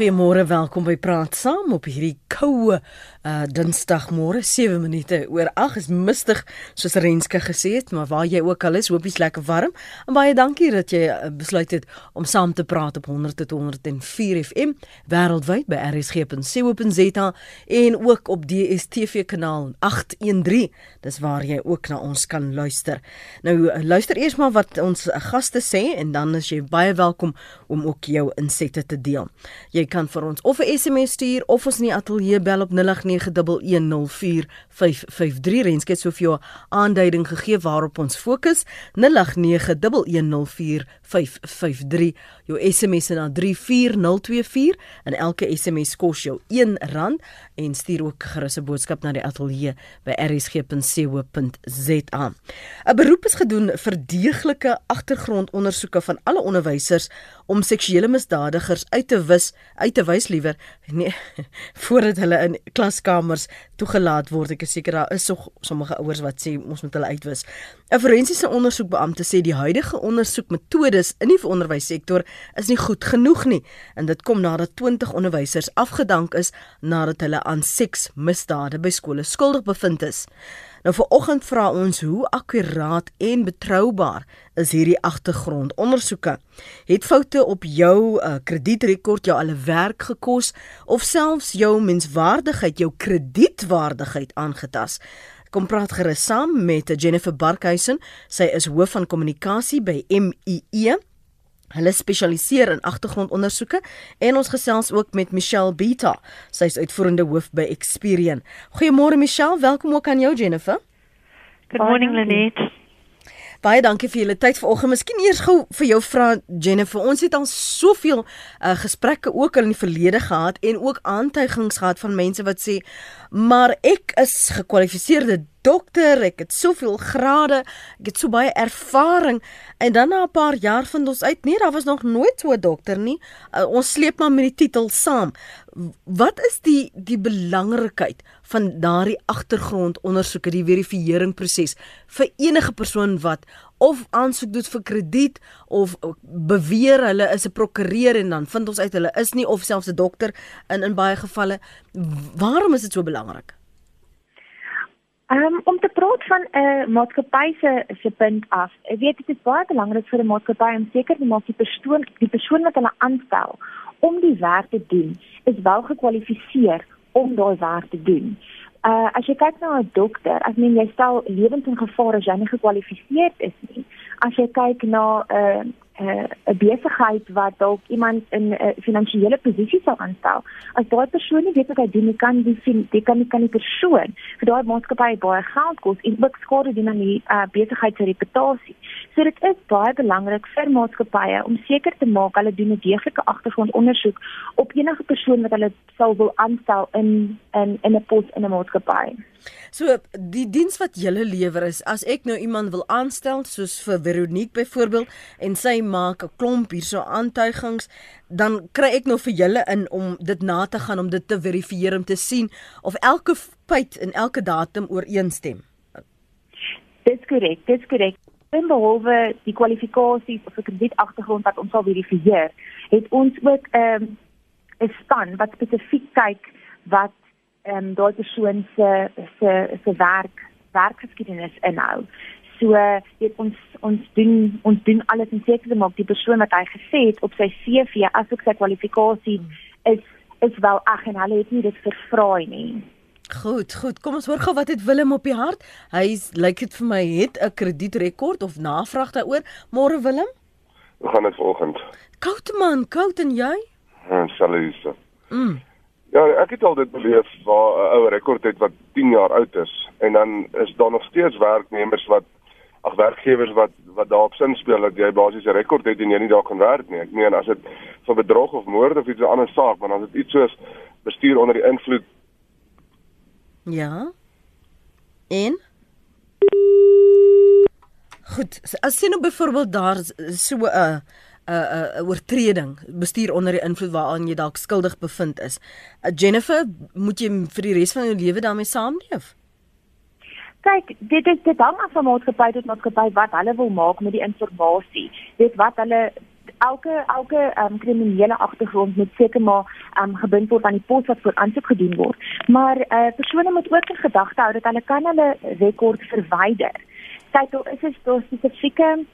Goeiemôre, welkom by Praat Saam op hierdie koue uh Dinsdagmôre, 7 minute oor 8 is mistig soos Renske gesê het, maar waar jy ook al is, hoop jy's lekker warm. En baie dankie dat jy uh, besluit het om saam te praat op 100.104 FM wêreldwyd by rsg.co.za en ook op DStv kanaal 813. Dis waar jy ook na ons kan luister. Nou uh, luister eers maar wat ons gaste sê en dan is jy baie welkom om ook jou insette te deel. Jy kan vir ons of 'n SMS stuur of ons in die ateljee bel op 0891104553. Renske het soveel aanduiding gegee waarop ons fokus. 0891104553. Jou SMS na 34024 en elke SMS kos jou R1 en stuur ook gerus 'n boodskap na die ateljee by rsg.co.za. 'n Beroep is gedoen vir deeglike agtergrondondersoeke van alle onderwysers om seksuele misdadigers uit te wis uit te wys liewer nee voordat hulle in klaskamers toegelaat word. Ek is seker daar is so sommige ouers wat sê ons moet hulle uitwis. 'n Forensiese ondersoekbeampte sê die huidige ondersoekmetodes in die onderwyssektor is nie goed genoeg nie en dit kom nadat 20 onderwysers afgedank is nadat hulle aan seksmisdade by skole skuldig bevind is. Nou vir oggend vra ons hoe akkuraat en betroubaar is hierdie agtergrondondersoeke. Het foute op jou uh, kredietrekord jou alle werk gekos of selfs jou menswaardigheid, jou kredietwaardigheid aangetas? Kom praat gerus saam met Jennifer Barkhuisen. Sy is hoof van kommunikasie by MIE. Hulle spesialiseer in agtergrondondersoeke en ons gesels ook met Michelle Beta. Sy is uitvoerende hoof by Experian. Goeiemôre Michelle, welkom ook aan jou Jennifer. Good morning Lenet. Baie dankie vir julle tyd vanoggend. Miskien eers gou vir jou vra Jennifer. Ons het al soveel uh, gesprekke ook al in die verlede gehad en ook aantuigings gehad van mense wat sê, "Maar ek is gekwalifiseerde dokter, ek het soveel grade, ek het so baie ervaring en dan na 'n paar jaar vind ons uit nee, daar was nog nooit so 'n dokter nie. Uh, ons sleep maar met die titel saam. Wat is die die belangrikheid van daardie agtergrondondersoeke, die verifisering proses vir enige persoon wat of aansoek doen vir krediet of beweer hulle is 'n prokureur en dan vind ons uit hulle is nie of selfs 'n dokter in in baie gevalle. Waarom is dit so belangrik? Um, om te praat van 'n uh, maatskappy se se punt af. Ek weet dit is baie belangrik vir 'n maatskappy om seker te maak die persoon die persoon wat hulle aanstel om die werk te doen is wel gekwalifiseer om daai werk te doen. Uh as jy kyk na 'n dokter, as mens jy stel lewens in gevaar as jy nie gekwalifiseerd is nie. As jy kyk na 'n uh, 'n uh, besigheid wat dalk iemand in 'n uh, finansiële posisie sou aanstel. As daai persoon nie weet wat hy doen, kan die die kan nie kan die persoon vir daai maatskappy baie geld kos en ook skade doen aan die uh, besigheid se reputasie. So dit is baie belangrik vir maatskappye om seker te maak hulle doen 'n deeglike agtergrondondersoek op enige persoon wat hulle sou wil aanstel in in in 'n pos in 'n maatskappy. So die diens wat julle lewer is as ek nou iemand wil aanstel soos vir Veronique byvoorbeeld en sy maak 'n klomp hierso aantuigings dan kry ek nou vir julle in om dit na te gaan om dit te verifieer om te sien of elke feit en elke datum ooreenstem. Dis korrek, dis korrek. En behalwe die kwalifikasies of 'n kredietagtergrond wat ons sal verifieer, het ons ook 'n um, 'n span wat spesifiek kyk wat ehm um, daai persoon se se se werk werkgeskiedenis inhou. So weet ons ons doen ons doen alles om seker te maak die persoon wat hy gesê het op sy CV asook sy kwalifikasie is is wel ag en hulle het nie dit vervraai nie. Goed, goed. Kom ons hoor gou wat het Willem op die hart. Hy lyk dit vir my het 'n kredietrekord of navraag daaroor. Môre Willem? Hoe gaan dit vanoggend? Koud man, koud en jy? Ja, salute. Mm. Ja, ek het al dit beleef waar 'n ou rekord het wat 10 jaar oud is en dan is daar nog steeds werknemers wat ag werkgewers wat wat daarop sin speel dat jy basies 'n rekord het en jy nie daar kan werk nie. Ek meen as dit vir bedrog of moord of iets 'n ander saak, maar is dit iets soos bestuur onder die invloed. Ja. En Goed, as sien nou byvoorbeeld daar so 'n uh, 'n uh, 'n uh, oortreding, bestuur onder die invloed waaraan jy dalk skuldig bevind is. Uh, Jennifer, moet jy vir die res van jou lewe daarmee saamleef? Kyk, dit is dit hang af van maatskappy tot maatskappy wat hulle wil maak met die inligting. Dit wat hulle elke elke um, kriminele agtergrond moet seker maar um, gebind word aan die pos wat voor aansoek gedoen word. Maar uh, persone moet ook in gedagte hou dat hulle kan hulle rekord verwyder. Kyk, daar is 'n spesifieke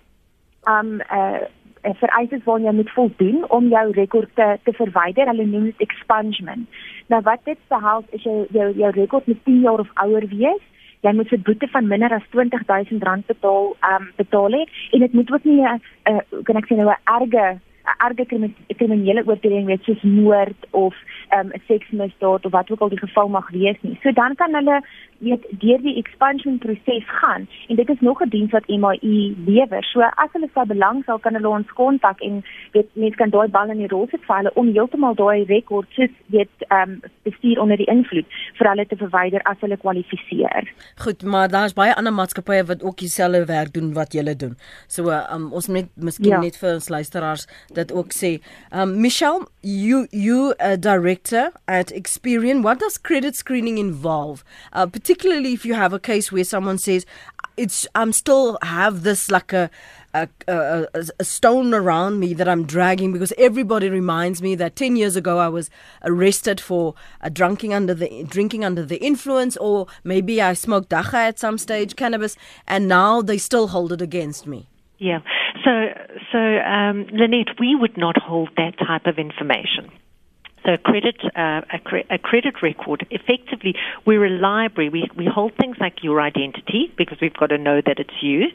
um uh vereistes waaraan jy moet voldoen om jou rekord te, te verwyder. Hulle noem dit expungement. Nou wat dit behels is jou jou, jou rekord moet 10 jaar of ouer wees jy moet 'n boete van minder as R20000 betaal um betaal hê en dit moet ook nie 'n uh, kan ek sê nou 'n erge 'n erge kriminele oortreding wees soos moord of um, 'n um, seksmisdaad of wat ook al die geval mag wees nie. So dan kan hulle weet deur die expansion proses gaan en dit is nog 'n diens wat MAI lewer. So as hulle sou belangstel kan hulle ons kontak en weet mense kan daai bal in die rol sit vir hulle om heeltemal daai rekords soos weet ehm um, bestuur onder die invloed vir hulle te verwyder as hulle kwalifiseer. Goed, maar daar's baie ander maatskappye wat ook dieselfde werk doen wat julle doen. So um, ons moet miskien ja. net vir ons luisteraars dit ook sê. Um Michelle, you you a director at Experian. What does credit screening involve? Uh, particularly if you have a case where someone says it's I'm still have this like a a, a, a, stone around me that I'm dragging because everybody reminds me that 10 years ago I was arrested for uh, drinking under the drinking under the influence or maybe I smoked dacha at some stage cannabis and now they still hold it against me. Yeah. So so um, Lynette, we would not hold that type of information. So credit, uh, a, cre- a, credit record, effectively, we're a library. We, we hold things like your identity because we've got to know that it's you,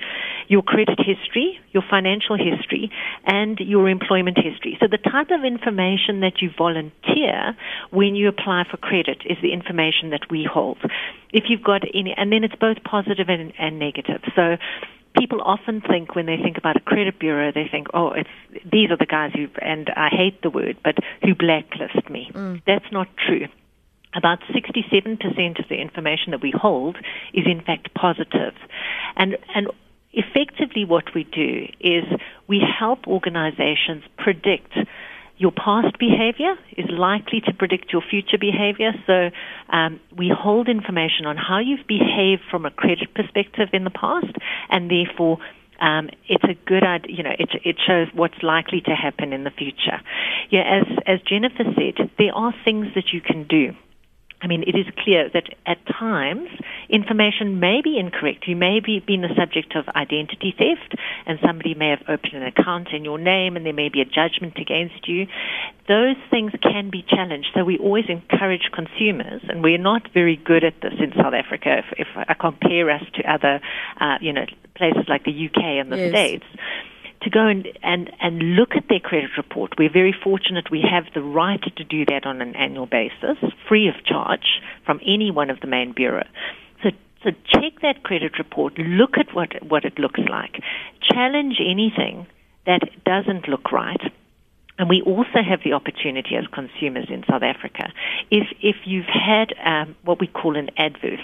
your credit history, your financial history, and your employment history. So the type of information that you volunteer when you apply for credit is the information that we hold. If you've got any, and then it's both positive and, and negative. So people often think when they think about a credit bureau, they think, oh, it's these are the guys who, and I hate the word, but who blacklist me. Mm. That's not true. About 67% of the information that we hold is in fact positive. And, and effectively what we do is we help organizations predict your past behavior is likely to predict your future behavior. So um, we hold information on how you've behaved from a credit perspective in the past, and therefore. Um, it's a good idea, you know, it, it shows what's likely to happen in the future. Yeah, as, as Jennifer said, there are things that you can do I mean, it is clear that at times information may be incorrect. You may be been the subject of identity theft, and somebody may have opened an account in your name, and there may be a judgment against you. Those things can be challenged. So we always encourage consumers, and we're not very good at this in South Africa. If, if I compare us to other, uh, you know, places like the UK and the yes. States to go and, and, and look at their credit report. We're very fortunate we have the right to do that on an annual basis, free of charge from any one of the main bureau. So, so check that credit report, look at what, what it looks like, challenge anything that doesn't look right. And we also have the opportunity as consumers in South Africa, if, if you've had um, what we call an adverse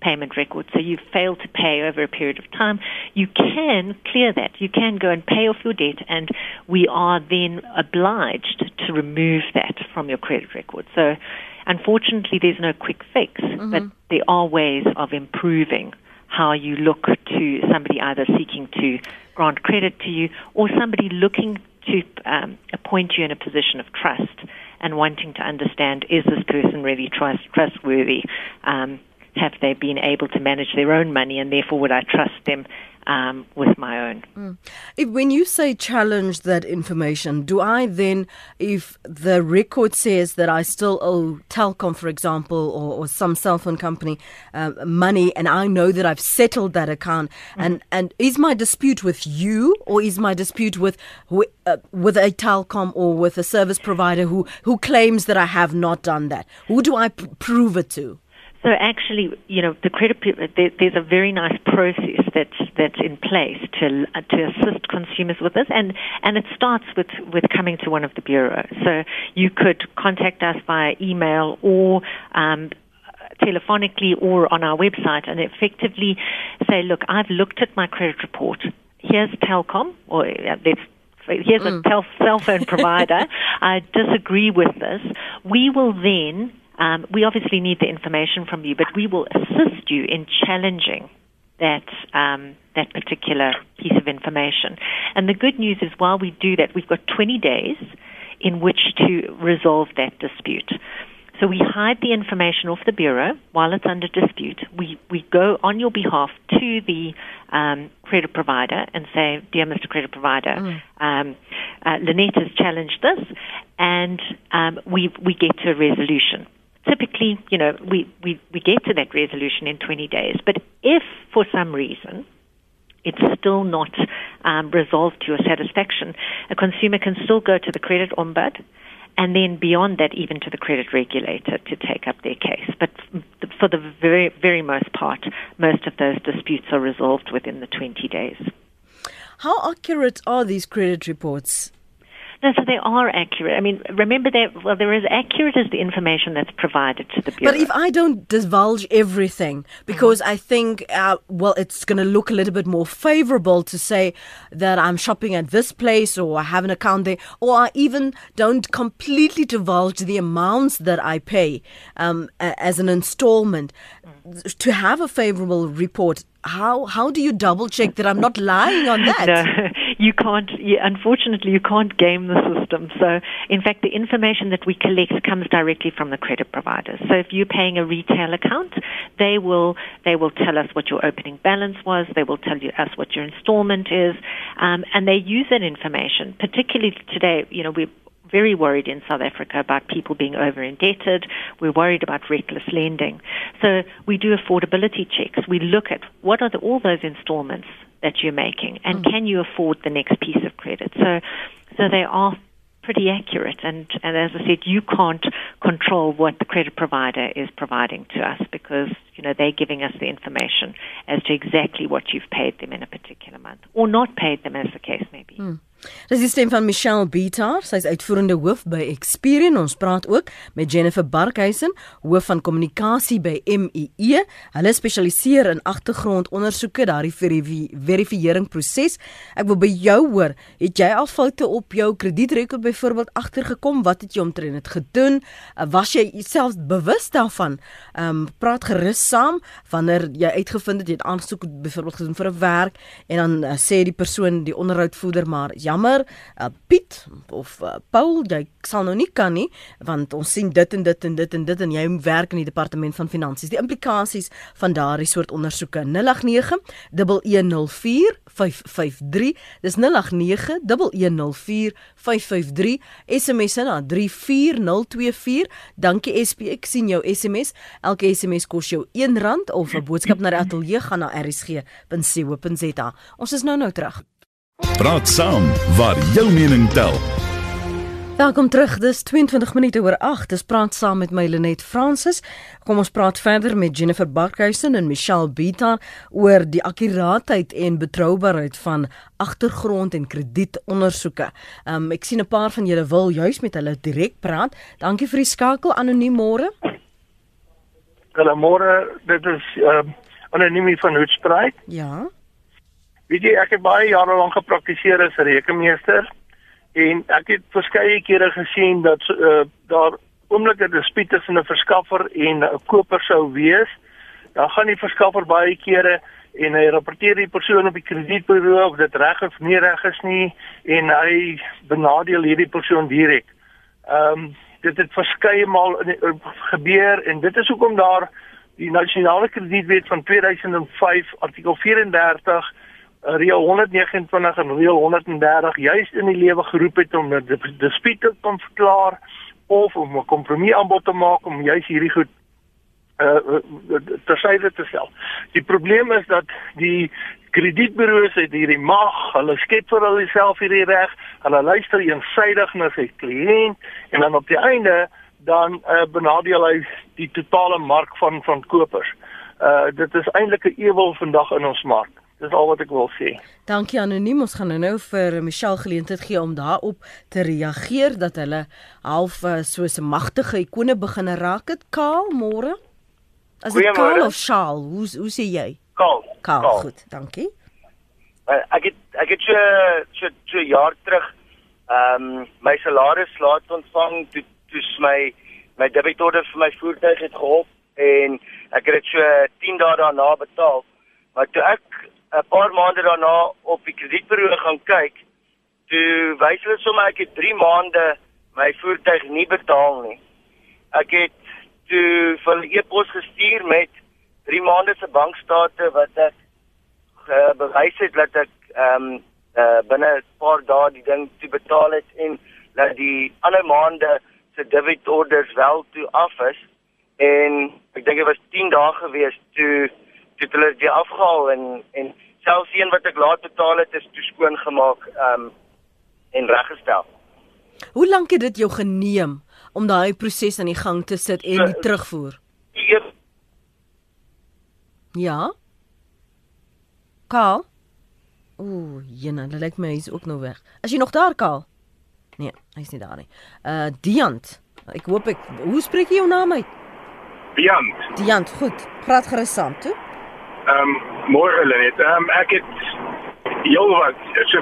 payment record, so you've failed to pay over a period of time, you can clear that. You can go and pay off your debt, and we are then obliged to remove that from your credit record. So, unfortunately, there's no quick fix, mm-hmm. but there are ways of improving how you look to somebody either seeking to grant credit to you or somebody looking to um, appoint you in a position of trust and wanting to understand is this person really trust, trustworthy? Um, have they been able to manage their own money, and therefore would I trust them um, with my own. Mm. If, when you say challenge that information, do I then, if the record says that I still owe Telcom, for example, or, or some cell phone company uh, money, and I know that I've settled that account, mm. and, and is my dispute with you, or is my dispute with uh, with a Telcom or with a service provider who who claims that I have not done that? Who do I p- prove it to? So actually, you know, the credit there, there's a very nice process that's that's in place to to assist consumers with this, and and it starts with with coming to one of the bureaus. So you could contact us via email or. Um, telephonically or on our website and effectively say, look, I've looked at my credit report. Here's Telcom, or uh, let's here's mm. a tel- cell phone provider. I disagree with this. We will then um, we obviously need the information from you, but we will assist you in challenging that um, that particular piece of information. And the good news is while we do that, we've got 20 days in which to resolve that dispute. So we hide the information off the bureau while it's under dispute. We we go on your behalf to the um, credit provider and say, "Dear Mr. Credit Provider, mm. um, uh, Lynette has challenged this," and um, we we get to a resolution. Typically, you know, we, we, we get to that resolution in 20 days. But if for some reason it's still not um, resolved to your satisfaction, a consumer can still go to the credit ombud and then beyond that, even to the credit regulator to take up their case. But for the very, very most part, most of those disputes are resolved within the 20 days. How accurate are these credit reports? No, so they are accurate. I mean, remember that, well, they're as accurate as the information that's provided to the Bureau. But if I don't divulge everything, because mm-hmm. I think, uh, well, it's going to look a little bit more favorable to say that I'm shopping at this place or I have an account there, or I even don't completely divulge the amounts that I pay um, as an installment. Mm. To have a favorable report, how how do you double check that I'm not lying on that? no, you can't. You, unfortunately, you can't game the system. So, in fact, the information that we collect comes directly from the credit providers. So, if you're paying a retail account, they will they will tell us what your opening balance was. They will tell you us what your installment is, um, and they use that information. Particularly today, you know, we're very worried in South Africa about people being over indebted. We're worried about reckless lending. So we do affordability checks. We look at what are the, all those installments that you're making and mm. can you afford the next piece of credit. So, so they are pretty accurate. And, and as I said, you can't control what the credit provider is providing to us because, you know, they're giving us the information as to exactly what you've paid them in a particular month or not paid them as the case may be. Mm. Dis die stem van Michelle Beatar, sy is uitvoerende hoof by Experian. Ons praat ook met Jennifer Barkhuisen, hoof van kommunikasie by MEE. Hulle spesialiseer in agtergrondondersoeke, daardie verifieringproses. Ek wil by jou hoor, het jy al foute op jou kredietrekord byvoorbeeld agtergekom? Wat het jy omtrent dit gedoen? Uh, was jy self bewus daarvan? Ehm um, praat gerus saam wanneer jy uitgevind het jy het aansoek byvoorbeeld gedoen vir 'n werk en dan uh, sê die persoon, die onderhoudvoerder maar ja, jammer, uh, Piet of uh, Paul, jy sal nou nie kan nie want ons sien dit en dit en dit en dit en jy werk in die departement van finansies. Die implikasies van daardie soort ondersoeke 089 1104 553 dis 089 1104 553 SMS na 34024 dankie SP ek sien jou SMS elke SMS kos jou R1 of 'n boodskap na die ateljee gaan na rsg.co.za ons is nou nou terug Praat saam waar jou mening tel. Welkom terug. Dis 22 minute oor 8. Dis praat saam met my Lenet Fransis. Kom ons praat verder met Jennifer Barkhuisen en Michelle Bita oor die akkuraatheid en betroubaarheid van agtergrond en kredietondersoeke. Um, ek sien 'n paar van julle wil juis met hulle direk praat. Dankie vir die skakel anoniem môre. Hallo môre. Dit is um, anoniem van Hoedspruit. Ja. Weet jy, ek het baie jare lank gepraktiseer as rekenmeester en ek het verskeie kere gesien dat uh, daar oomblikke dispute tussen 'n verskaffer en 'n koper sou wees. Dan gaan die verskaffer baie kere en hy rapporteer die persoon op die kredietburo of dit reg of nie reg is nie en hy benadeel hierdie persoon direk. Ehm um, dit het verskeie maal gebeur en dit is hoekom daar die nasionale kredietwet van 2005 artikel 34 reël 129 en reël 130 juis in die lewe geroep het om 'n dispuut te kon verklaar of om 'n kompromie aanbod te maak om juis hierdie goed uh te stel. Die probleem is dat die kredietburo's het hierdie mag, hulle skep vir hulle self hierdie reg, hulle luister eensydig na sy kliënt en dan op die einde dan uh, benadeel hy die totale mark van van kopers. Uh dit is eintlik 'n ewel vandag in ons mark. Dis al wat ek wil sê. Dankie anoniem. Ons gaan nou vir Michelle geleentheid gee om daarop te reageer dat hulle half uh, soos 'n magtige ikone begin raak het. Kaal, môre. As dit Kaal of Shaal, hoe hoe sê jy? Kaal. Kaal, goed. Dankie. Uh, ek het ek het so so so jaar terug ehm um, my salaris laat ontvang toe toe my my debitorde vir my voertuig het gehelp en ek het dit so 10 dae daarna betaal. Maar toe ek 'n paar maande daarna op die kredietbureau gaan kyk, toe wys hulle sommer ek het 3 maande my voertuig nie betaal nie. Ek het toe vir 'n e-pos gestuur met 3 maande se bankstate wat ek uh, bewys het dat ek ehm um, uh, binne 'n paar dae die ding te betaal het en dat die ander maande se debit orders wel toe af is en ek dink dit was 10 dae gewees toe toe hulle dit afgehaal en en selfs een wat ek laat betaal het is toe skoon gemaak ehm um, en reggestel. Hoe lank het dit jou geneem om daai proses aan die gang te sit en die terugvoer? Ja. Kaal? Ooh, jene, dit lyk my hy's ook nou weg. Is jy nog daar, Kaal? Nee, hy's nie daar nie. Uh Diant. Ek hoop ek Hoe spreek jy jou naam uit? Diant. Diant, goed. Praat gerus saam toe. Ehm um, môre net. Ehm um, ek het heel wat so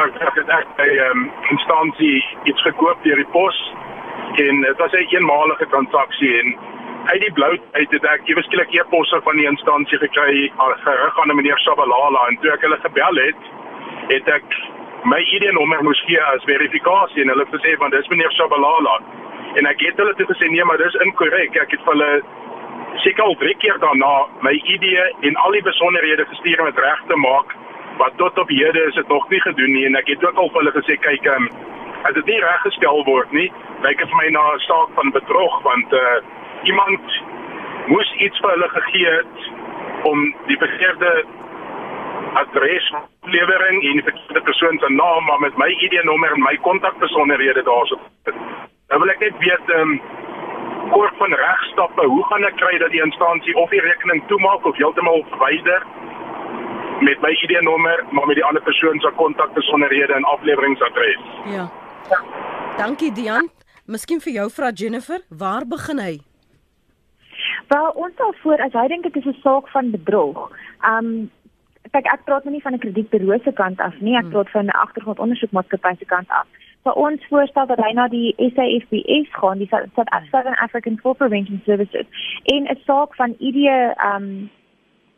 ek het ek by ehm um, instansie iets gekoop deur die pos en dit was 'n een eenmalige transaksie en uit die blou uit het ek ewe skielik e-posse van die instansie gekry gerig aan 'n meneer Shabalala en toe ek hulle gebel het, het ek my ID-nommer moes gee as verifikasie en hulle het gesê van dis meneer Shabalala. En ek het hulle toe gesê nee, maar dis inkorrek. Ek het hulle seker al drie keer daarna my ID en al die besonderhede gestuur om dit reg te maak. Wat tot op hede is dit nog nie gedoen nie en ek het ook al vir hulle gesê kyk, um, as dit nie reggestel word nie, lyk dit vir my na 'n saak van bedrog want uh iemand moes iets vir hulle gegee het om die begeerde adres lewering en die verkeerde persoon se naam maar met my ID-nommer en my kontakbesonderhede daarop. Nou wil ek net weet ehm um, kort van regstappe, hoe gaan ek kry dat die instansie of die rekening toemaak of heeltemal verwyder met my ID-nommer maar met die ander persoon se kontakbesonderhede en afleweringsadres? Ja. Dankie Dian. Miskien vir jou vra Jennifer, waar begin hy? Wel, ons sal voor as hy dink dit is 'n saak van bedrog. Um kyk ek praat nou nie van 'n kredietbureau se kant af nie, ek hmm. praat van 'n agtergrondondersoekmaatskappy se kant af. Vir ons voorstel dat hy na die SAFBS gaan, die South African Fraud Prevention Services en 'n saak van ID um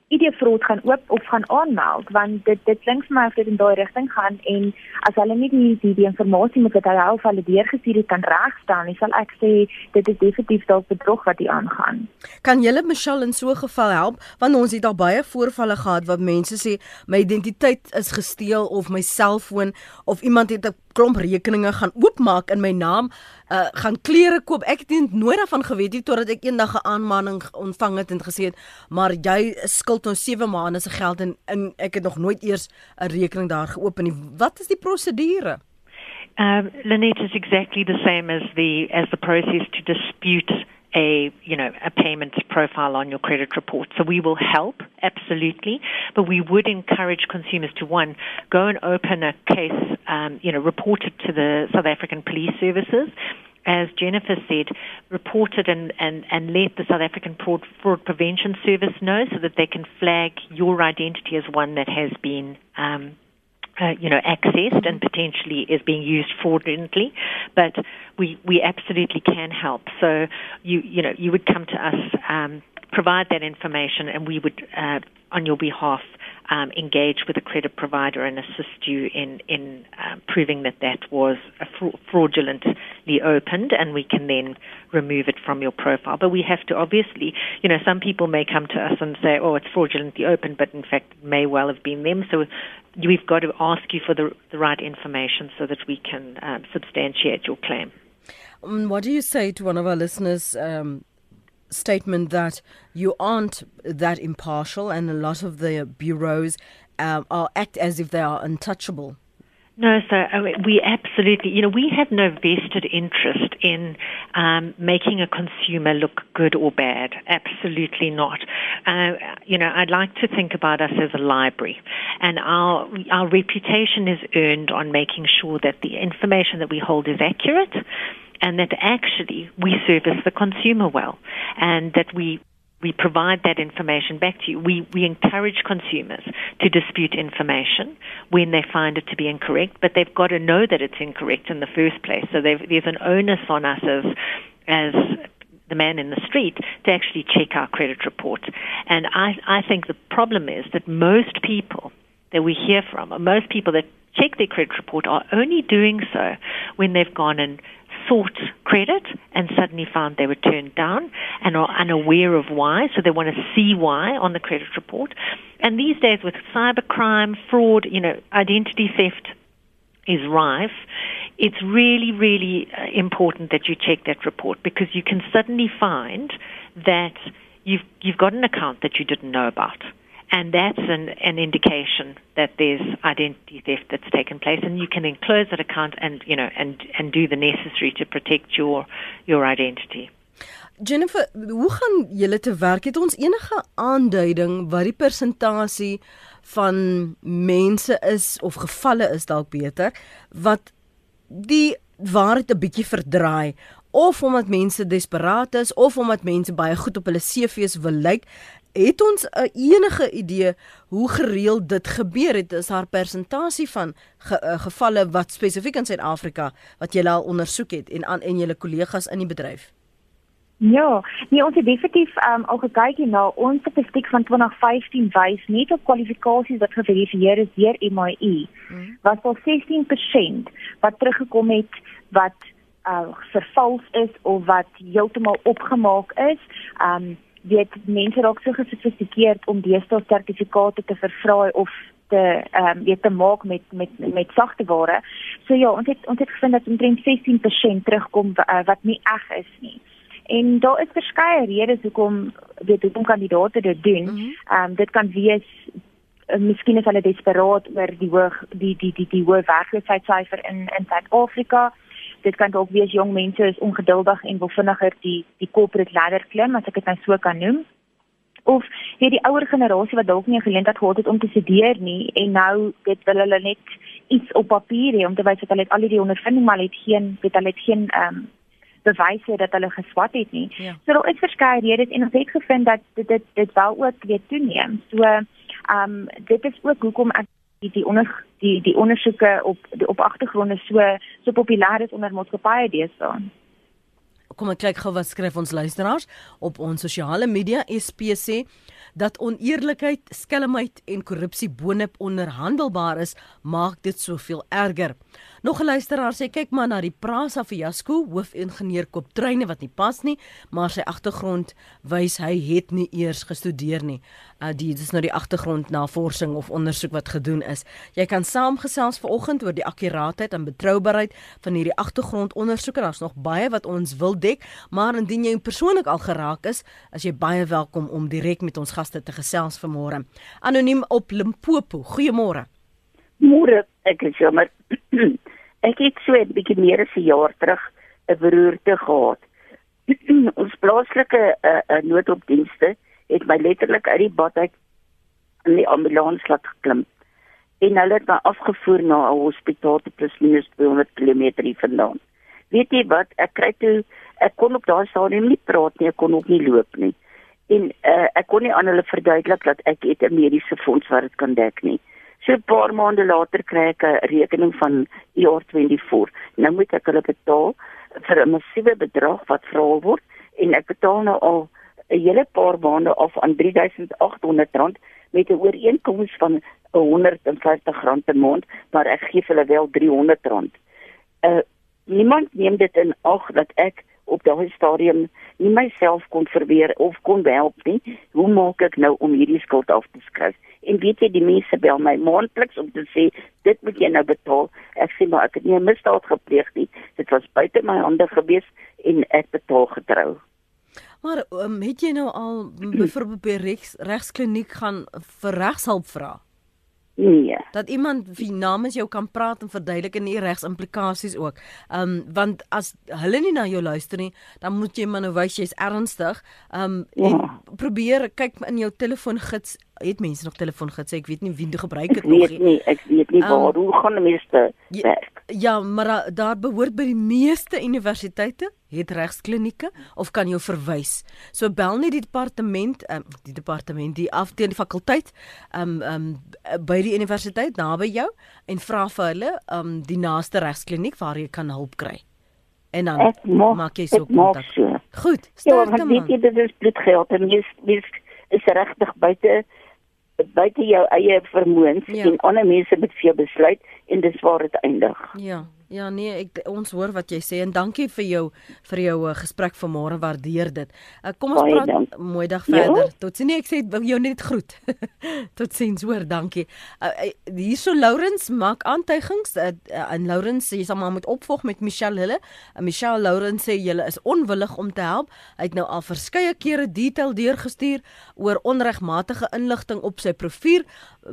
idee vrot gaan oop of gaan aanmeld want dit dit klink vir my of dit in daai rigting gaan en as hulle nie die die, die inligting met wat hulle al hulle deurgestuur het kan regstel nie sal ek sê dit is definitief dalk bedrog wat hier aangaan. Kan julle Michelle in so 'n geval help want ons het al baie voorvalle gehad wat mense sê my identiteit is gesteel of my selfoon of iemand het 'n klomp rekeninge gaan oopmaak in my naam, uh gaan klere koop. Ek het nooit daarvan geweet nie totdat ek eendag 'n aanmaning ontvang het en gesê het, "Maar jy skuld nou 7 maande se geld en, en ek het nog nooit eers 'n rekening daar geopen nie." Wat is die prosedure? Um, Lynette is exactly the same as the as the process to dispute a you know a payments profile on your credit report. So we will help absolutely, but we would encourage consumers to one go and open a case, um, you know, report it to the South African Police Services. As Jennifer said, report it and, and, and let the South African Fraud, Fraud Prevention Service know so that they can flag your identity as one that has been um, uh, you know, accessed and potentially is being used fraudulently, but we, we absolutely can help. So you, you know, you would come to us, um, provide that information and we would, uh, on your behalf, um, engage with a credit provider and assist you in in um, proving that that was fra- fraudulently opened, and we can then remove it from your profile. But we have to obviously, you know, some people may come to us and say, "Oh, it's fraudulently opened," but in fact, it may well have been them. So we've got to ask you for the the right information so that we can um, substantiate your claim. Um, what do you say to one of our listeners? Um, statement that you aren't that impartial, and a lot of the bureaus um, are act as if they are untouchable. No, so we absolutely, you know, we have no vested interest in um, making a consumer look good or bad. Absolutely not. Uh, you know, I'd like to think about us as a library, and our our reputation is earned on making sure that the information that we hold is accurate and that actually we service the consumer well and that we we provide that information back to you. We, we encourage consumers to dispute information when they find it to be incorrect, but they've got to know that it's incorrect in the first place. So there's an onus on us as, as the man in the street to actually check our credit report. And I, I think the problem is that most people that we hear from, most people that check their credit report, are only doing so when they've gone and sought credit and suddenly found they were turned down and are unaware of why, so they want to see why on the credit report. And these days with cybercrime, fraud, you know, identity theft is rife, it's really, really uh, important that you check that report because you can suddenly find that you've, you've got an account that you didn't know about and that's an, an indication that there's identity theft that's taken place. And you can enclose that account and you know and and do the necessary to protect your your identity. Jennifer, hoe gaan julle te werk? Het ons enige aanduiding wat die persentasie van mense is of gevalle is dalk beter wat die waarheid 'n bietjie verdraai? Of omdat mense desperaat is of omdat mense baie goed op hulle CV's wil lyk het ons 'n enige idee hoe gereeld dit gebeur het is haar persentasie van ge, uh, gevalle wat spesifiek in Suid-Afrika wat jy al ondersoek het en aan en julle kollegas in die bedryf Ja, nee, ons het definitief um, al gekyk na ons statistiek van 2015 wys net op kwalifikasies wat geverifieer is deur MIE. Hmm. Was al 16% wat teruggekom het wat uh vervals is of wat heeltemal opgemaak is. Um weet mense raak so gesofistikeerd om deesdae sertifikate te vervra of te ehm um, weet te maak met met met sagte ware. So ja, ons het ons het gevind dat omtrent 16% terugkom uh, wat nie reg is nie. En daar is verskeie redes hoekom weet hoekom kandidaate dit doen. Mhm. Ehm mm um, dit kan wees uh, miskien is hulle desperaat oor die hoog die die die die hoë werkloosheidssyfer in in Suid-Afrika dit kan ook wees jong mense is ongeduldig en wil vinniger die die corporate ladder klim as ek dit nou so kan noem of hier die ouer generasie wat dalk nie 'n geleentheid gehad het om te studeer nie en nou dit wil hulle net iets op papier hê om te wys dat hulle al die ondervinding maar het geen dit hulle het geen ehm um, bewyse dat hulle geswat het nie. Ja. So daar is verskeie redes en ons het gevind dat dit dit dit wel ook weer toeneem. So ehm um, dit is ook hoekom ek die die onder die die ondersoeke op die, op agtergronde so so populêr is onder maatskappye deesdae. Kom ek kyk gou wat skryf ons luisteraars op ons sosiale media SPC dat oneerlikheid, skelmheid en korrupsie boonop onderhandelbaar is, maak dit soveel erger. Nog 'n luisteraar sê kyk maar na die Prasa fiasco, hoofingenieur koop treine wat nie pas nie, maar sy agtergrond wys hy het nie eers gestudeer nie. Uh die dis nou die agtergrond navorsing of ondersoek wat gedoen is. Jy kan saamgesels vanoggend oor die akkuraatheid en betroubaarheid van hierdie agtergrondondersoeke. Daar's nog baie wat ons wil dek, maar indien jy persoonlik al geraak is, as jy baie welkom om direk met ons gaste te gesels vanmôre. Anoniem op Limpopo. Goeiemôre. Môre, ek is jammer. Ek het so 'n bietjie meer as 'n jaar terug 'n beroerte gehad. Ons plaaslike uh, uh, noodopdienste het my letterlik uit die bad uit in die ambulans laat geklim en hulle het my afgevoer na 'n hospitaal te plus minus 200 km vandaan. Weet jy wat, ek kry toe ek kon op daai stadium nie praat nie, ek kon ook nie loop nie. En uh, ek kon nie aan hulle verduidelik dat ek het 'n mediese fonds wat dit kan dek nie. So 'n paar maande later kry ek 'n rekening van ER24. Nou moet ek hulle betaal vir 'n massiewe bedrag wat vra word en ek betaal nou al 'n hele paar maande af aan R3800 met 'n ooreenkoms van R150 per maand, maar ek gee hulle wel R300. Uh niemand neem dit in ag dat ek op daardie stadium nie myself kon verweer of kon help nie. Hoe maak ek nou om hierdie skuld af te skryf? En weet jy die mense bel my maandeliks om te sê dit moet jy nou betaal. Ek sê maar ek het nie 'n misdaad gepleeg nie. Dit was buite my hande gewees en ek betaal getrou. Maar um, het jy nou al byvoorbeeld by regs regskliniek gaan vir regshulp vra? Nee. Dat iemand wie namens jou kan praat en verduidelik en nie regsimplikasies ook. Ehm um, want as hulle nie na jou luister nie, dan moet jy maar nou wys jy's ernstig. Ehm um, ja. probeer kyk in jou telefoongids het mense nog telefoongids ek weet nie wie dit gebruik het nog nie. nie ek weet nie waar um, hoe gaan die meeste werk ja maar daar, behoort by die meeste universiteite het regsklinieke of kan jou verwys. So bel net die departement um, die departement die afdeling die fakulteit um, um, by die universiteit naby jou en vra vir hulle um, die naaste regskliniek waar jy kan hulp kry. En dan maak, maak jy so kontak. Goed, Ja, sterkte weet man. jy dit is bloedgeld en mens mens is regtig buite buite jou eie vermoëns Ja. en ander mense moet vir jou besluit en dis waar dit eindig. Ja. Ja nee, ek ons hoor wat jy sê en dankie vir jou vir jou uh, gesprek vanmôre. Waardeer dit. Uh, kom ons Baie praat dank. mooi dag Ja. verder. Tot sien nee, ek sê wil jou net groet. Tot sins hoor, dankie. Uh, hierso Lourens maak aantuigings uh, uh, en sê jy sal maar moet opvolg met Michelle Hulle. Uh, Michelle Lourens sê julle is onwillig om te help. Hy het nou al verskeie kere detail deurgestuur oor onregmatige inligting op sy profiel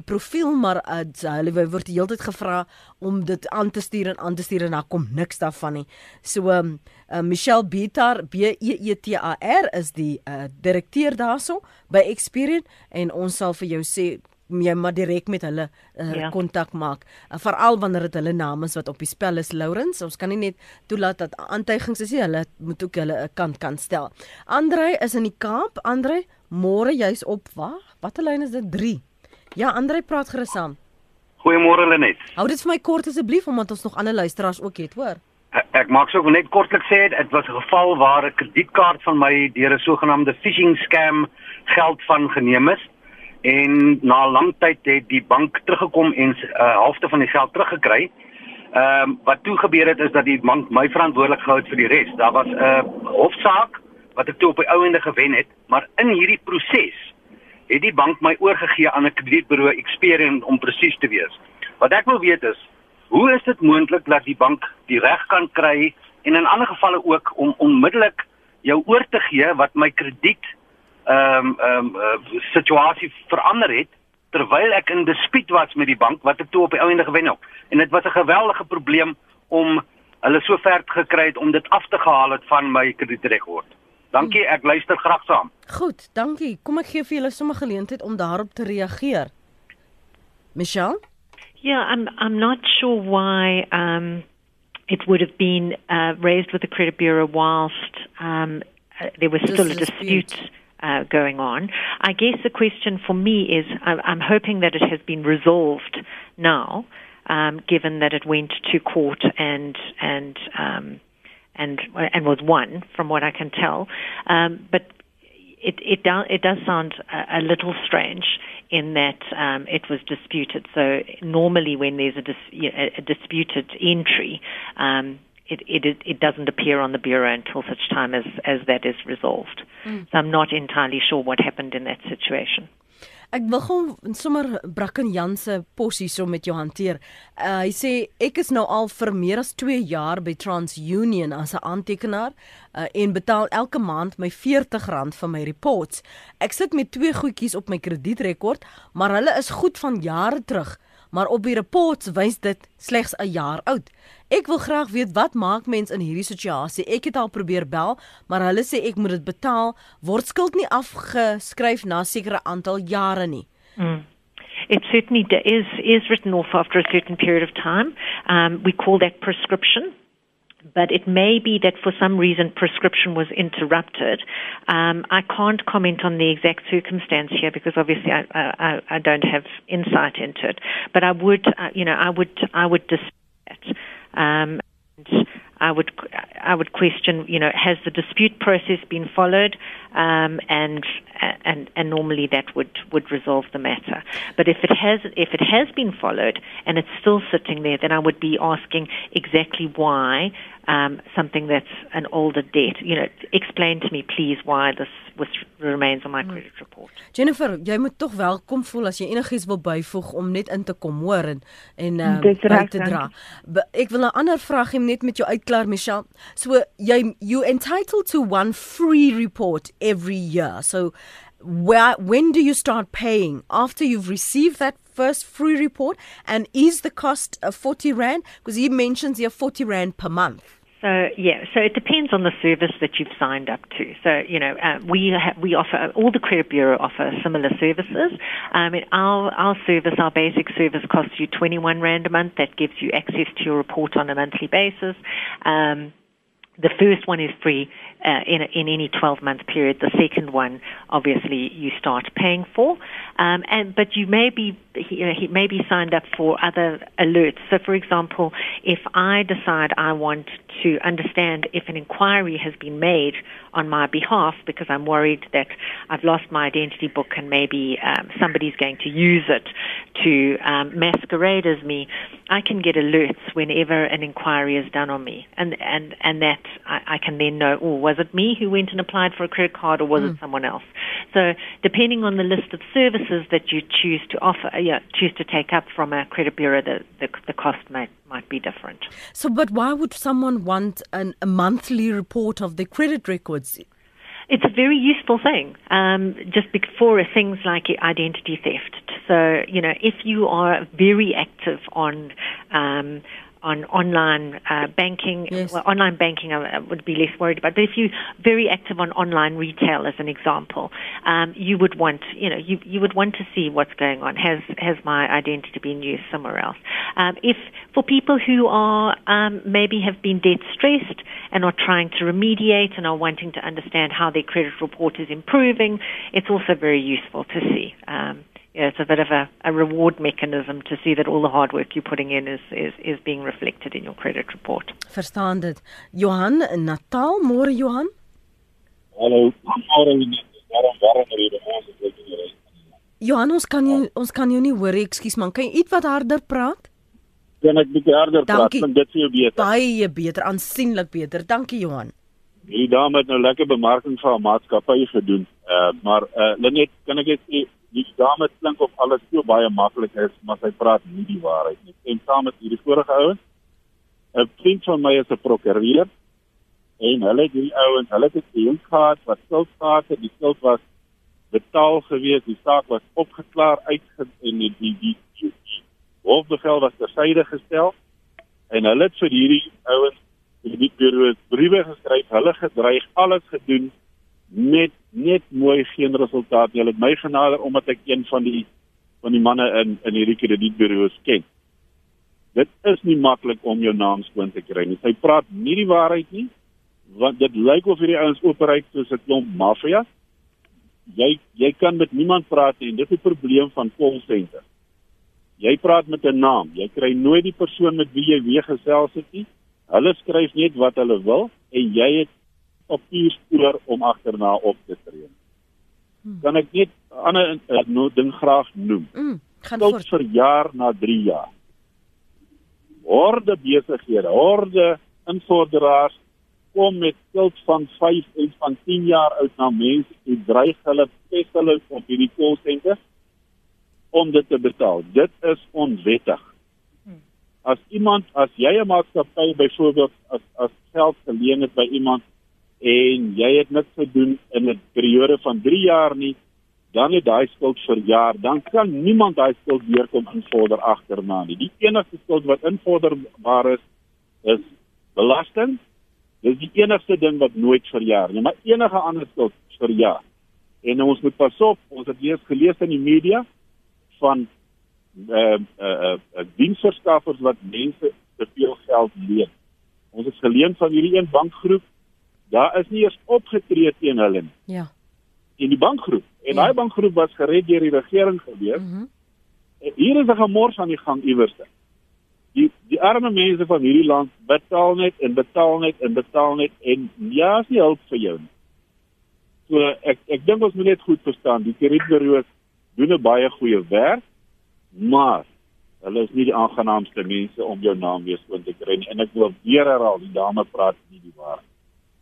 profiel maar uh, hulle word die hele tyd gevra om dit aan te stuur en aan te stuur en daar kom niks daarvan nie. So um, uh, Michelle Betar B E E T A R is die uh, direkteur daarso by Experian en ons sal vir jou sê jy maar direk met hulle uh, Ja. kontak maak. Uh, veral wanneer dit hulle name is wat op die spel is Lourens ons kan nie net toelaat dat aantuigings is nie hulle moet ook hulle 'n kant kan stel. Andre is in die Kaap. Andre môre jy's op waar? Watter lyn is dit? 3 Ja Andre praat gerus saam Goeiemôre Lenet. Hou dit vir my kort asseblief omdat ons nog ander luisteraars ook het, hoor. Ek, maak so net kortliks sê dit was 'n geval waar 'n kredietkaart van my deur 'n sogenaamde phishing scam geld van geneem is en na lang tyd het die bank teruggekom en 'n uh, helfte van die geld teruggekry. Ehm um, wat toe gebeur het is dat die bank my verantwoordelik gehou het vir die res. Daar was 'n uh, hofsaak wat ek toe op die ou ende gewen het, maar in hierdie proses het die bank my oorgegee aan 'n kredietburo Experian om presies te wees. Wat ek wil weet is, hoe is dit moontlik dat die bank die reg kan kry en in ander gevalle ook om onmiddellik jou oor te gee wat my krediet ehm um, ehm um, uh, situasie verander het terwyl ek in dispuut was met die bank wat ek toe op die ou ende gewen het. En dit was 'n geweldige probleem om hulle so ver gekry het om dit af te gehaal het van my kredietrekord. Dankie, ek luister graag saam. Goed, dankie. Kom ek gee vir julle sommer geleentheid om daarop te reageer. Michelle? Yeah, I'm I'm not sure why um, it would have been uh, raised with the credit bureau whilst um, uh, there was still a a dispute. dispute. Uh, going on. I guess the question for me is I'm, I'm hoping that it has been resolved now, um, given that it went to court and and um, and and was won, from what I can tell. Um, but it it does it does sound a, a little strange in that um, it was disputed. So normally, when there's a, dis, a, a disputed entry, um, it, it it it doesn't appear on the bureau until such time as as that is resolved. So I'm not entirely sure what happened in that situation. Ek wil gou sommer Bracken Jan se pos hierso met jou hanteer. Uh, hy sê ek is nou al vir meer as 2 jaar by TransUnion as 'n aantekenaar uh, en betaal elke maand my R40 vir my reports. Ek sit met twee goedjies op my kredietrekord, maar hulle is goed van jare terug, maar op die reports wys dit slegs 'n jaar oud. Ek wil graag weet wat maak mens in hierdie situasie? Ek het al probeer bel, maar hulle sê ek moet dit betaal, word skuld nie afgeskryf na sekere aantal jare nie. It certainly is is written off after a certain period of time. Um, we call that prescription. But it may be that for some reason prescription was interrupted. Um, I can't comment on the exact circumstance here because obviously I, I, I don't have insight into it. But I would, uh, you know, I would, I would dispute that. Um, I would, I would question, you know, has the dispute process been followed? Um, and and and normally that would would resolve the matter. But if it has if it has been followed and it's still sitting there, then I would be asking exactly why um, something that's an older debt. You know, explain to me, please, why this was remains on my credit report. Jennifer, jy moet tog welkom voel as jy enigiets wil byvoeg om net in te kom hoor en en uh, Dis by reg, te dra. Be, ek wil 'n ander vraag hê net met jou uitklaar Michelle. So jy you are entitled to one free report every year. So where when do you start paying after you've received that first free report and is the cost of 40 rand because he mentions here 40 rand per month. So yeah, so it depends on the service that you've signed up to. So you know, uh, we ha- we offer all the credit bureau offer similar services. Um, and our our service, our basic service, costs you twenty one rand a month. That gives you access to your report on a monthly basis. Um, the first one is free. Uh, in, in any 12 month period. The second one, obviously, you start paying for. Um, and but you may be you know, he may be signed up for other alerts. So, for example, if I decide I want to understand if an inquiry has been made on my behalf because I'm worried that I've lost my identity book and maybe um, somebody's going to use it to um, masquerade as me, I can get alerts whenever an inquiry is done on me, and and and that I, I can then know, oh, was it me who went and applied for a credit card, or was mm. it someone else? So, depending on the list of services that you choose to offer, yeah, choose to take up from a credit bureau, the the, the cost might might be different. So, but why would someone want an, a monthly report of their credit records? It's a very useful thing, um, just for things like identity theft. So, you know, if you are very active on um, on online uh, banking. Yes. Well, online banking I, would be less worried about. But if you're very active on online retail, as an example, um, you would want, you know, you, you would want to see what's going on. Has has my identity been used somewhere else? Um, if for people who are um, maybe have been debt stressed and are trying to remediate and are wanting to understand how their credit report is improving, it's also very useful to see. Um, yeah, it's a bit of a, a reward mechanism to see that all the hard work you're putting in is, is, is being reflected in your credit report. Verstaan dit. Johan Natal, môre Johan. Hallo, môre daarom waarom rede ons dit doen. Johan, ons kan nie ons kan jou nie hoor, ekskuus man. Kan jy iets wat harder praat? Kan ek bietjie harder praat? Want dit vir jou beter. Baie beter, aansienlik beter. Dankie Johan. Die dame het nou lekker bemarking van 'n maatskappy gedoen. Uh maar uh Lenet, kan ek net die dame klink of alles so baie maklik is, maar sy praat nie die waarheid nie. En saam met hierdie vorige ouens, 'n vriend van my is 'n prokureur en hulle die ouens, hulle het gesien gehad wat skuld gehad het, die skuld was betaal gewees, die saak was opgeklaar uit en die die die, die, die hofbevel was tersyde gestel en hulle het vir hierdie ouens die bureau briewe geskryf, hulle gedreig, alles gedoen net net mooi geen resultaat nie. Hulle het my genader omdat ek een van die van die manne in in hierdie kredietburo's ken. Dit is nie maklik om jou naam skoon te kry nie. Sy praat nie die waarheid nie. Want dit lyk of hierdie ouens opereer soos 'n klomp maffia. Jy jy kan met niemand praat nie. Dit is 'n probleem van call center. Jy praat met 'n naam. Jy kry nooit die persoon met wie jy weer gesels het nie. Hulle skryf net wat hulle wil en jy het papier spoor om agterna op te tree. Hmm. Kan ek net 'n ander uh, ding graag noem? Mm, gaan voort vir jaar na 3 jaar. Horde besighede, horde invorderaars kom met skuld van 5 en van 10 jaar oud na mense toe dreig hulle pest hulle op hierdie call center om dit te betaal. Dit is onwettig. Hmm. As iemand as jy 'n maatskappy byvoorbeeld as as geld geleen het by iemand en jy het niks gedoen in 'n periode van 3 jaar nie, dan het daai skuld vir jaar, dan kan niemand daai skuld weer kom invorder agterna nie. Die enigste skuld wat invorderbaar is, is belasting. Dis die enigste ding wat nooit verjaar nie, maar enige ander skuld verjaar. En ons moet pas op, ons het eers gelees in die media van uh, uh, uh, diensverskaffers wat mense te veel geld leen. Ons het geleen van hierdie een bankgroep daar is nie eens opgetree teen hulle nie. Ja. In die bankgroep. En ja. daai bankgroep was gered deur die regering gewees. Mm hier is 'n gemors aan die gang iewers. Die die arme mense van hierdie land betaal net en betaal net en betaal net en ja, is nie hulp vir jou nie. So ek ek dink ons moet net goed verstaan, die kredietbureaus doen 'n baie goeie werk, maar hulle is nie die aangenaamste mense om jou naam weer skoon te kry nie. En ek wil weer herhaal, die dame praat nie die waarheid.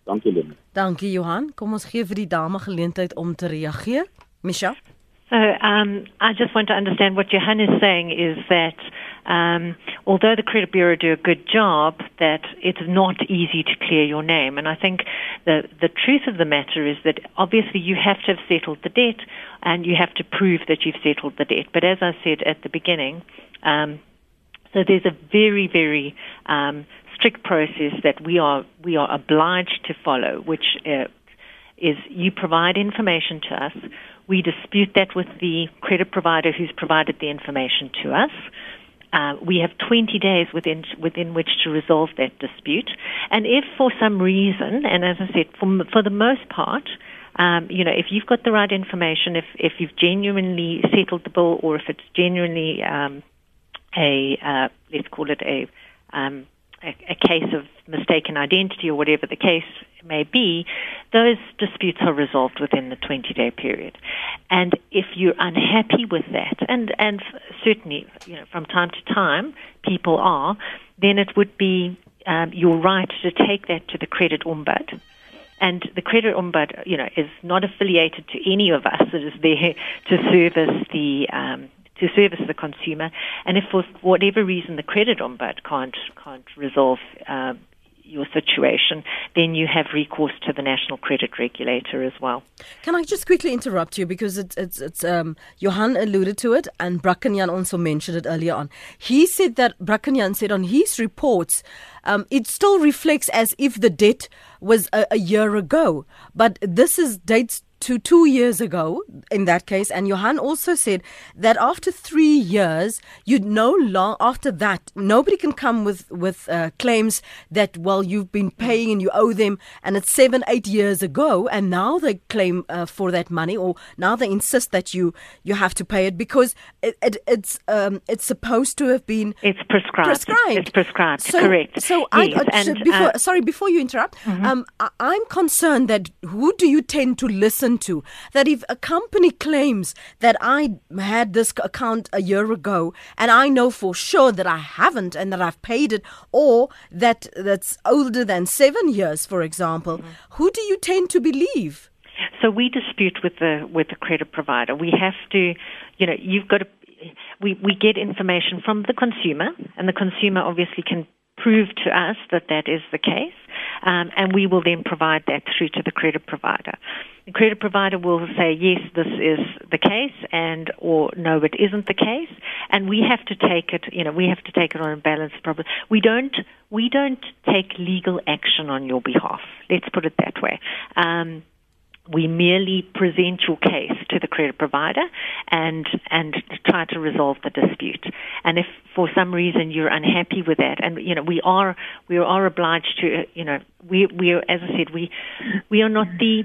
Dankie Lena. Dankie Johan. Kom ons gee vir die dame geleentheid om te reageer. Misha. So um, I just want to understand what Johan is saying is that um, although the credit bureau do a good job, that it's not easy to clear your name. And I think the the truth of the matter is that obviously you have to have settled the debt, and you have to prove that you've settled the debt. But as I said at the beginning, um, so there's a very very um, strict process that we are we are obliged to follow, which uh, is you provide information to us, we dispute that with the credit provider who's provided the information to us. uh, we have 20 days within within which to resolve that dispute. And if for some reason, and as I said, for for the most part, um, you know, if you've got the right information, if if you've genuinely settled the bill, or if it's genuinely um, a uh, let's call it a um, a, a case of mistaken identity or whatever the case may be, those disputes are resolved within the 20 day period. And if you're unhappy with that, and, and certainly, you know, from time to time, people are, then it would be um, your right to take that to the credit ombud. And the credit ombud, you know, is not affiliated to any of us. It is there to service the um, to service the consumer. And if for whatever reason the credit ombud can't can't resolve um, your situation, then you have recourse to the national credit regulator as well. Can I just quickly interrupt you because it's it's it's um Johan alluded to it and Brackenjan also mentioned it earlier on. He said that Brackenjan said on his reports um, it still reflects as if the debt was a, a year ago, but this is dates to two years ago in that case. And Johan also said that after three years, you no long after that, nobody can come with with uh, claims that well you've been paying and you owe them, and it's seven eight years ago, and now they claim uh, for that money, or now they insist that you you have to pay it because it, it, it's um, it's supposed to have been it's prescribed. Prescribed. It's prescribed. So, correct. So yes. I, and, before uh, sorry before you interrupt, Mhm. um, I, I'm concerned that who do you tend to listen to? That if a company claims that I had this account a year ago and I know for sure that I haven't and that I've paid it, or that that's older than seven years, for example, mm-hmm. who do you tend to believe? So we dispute with the with the credit provider. We have to, you know, you've got to. We we get information from the consumer, and the consumer obviously can prove to us that that is the case, um, and we will then provide that through to the credit provider. The credit provider will say yes, this is the case, and or no, it isn't the case, and we have to take it. You know, we have to take it on a balanced problem. We don't we don't take legal action on your behalf. Let's put it that way. Um, we merely present your case to the credit provider and and try to resolve the dispute. And if for some reason you're unhappy with that, and you know we are we are obliged to you know we we are, as I said we we are not the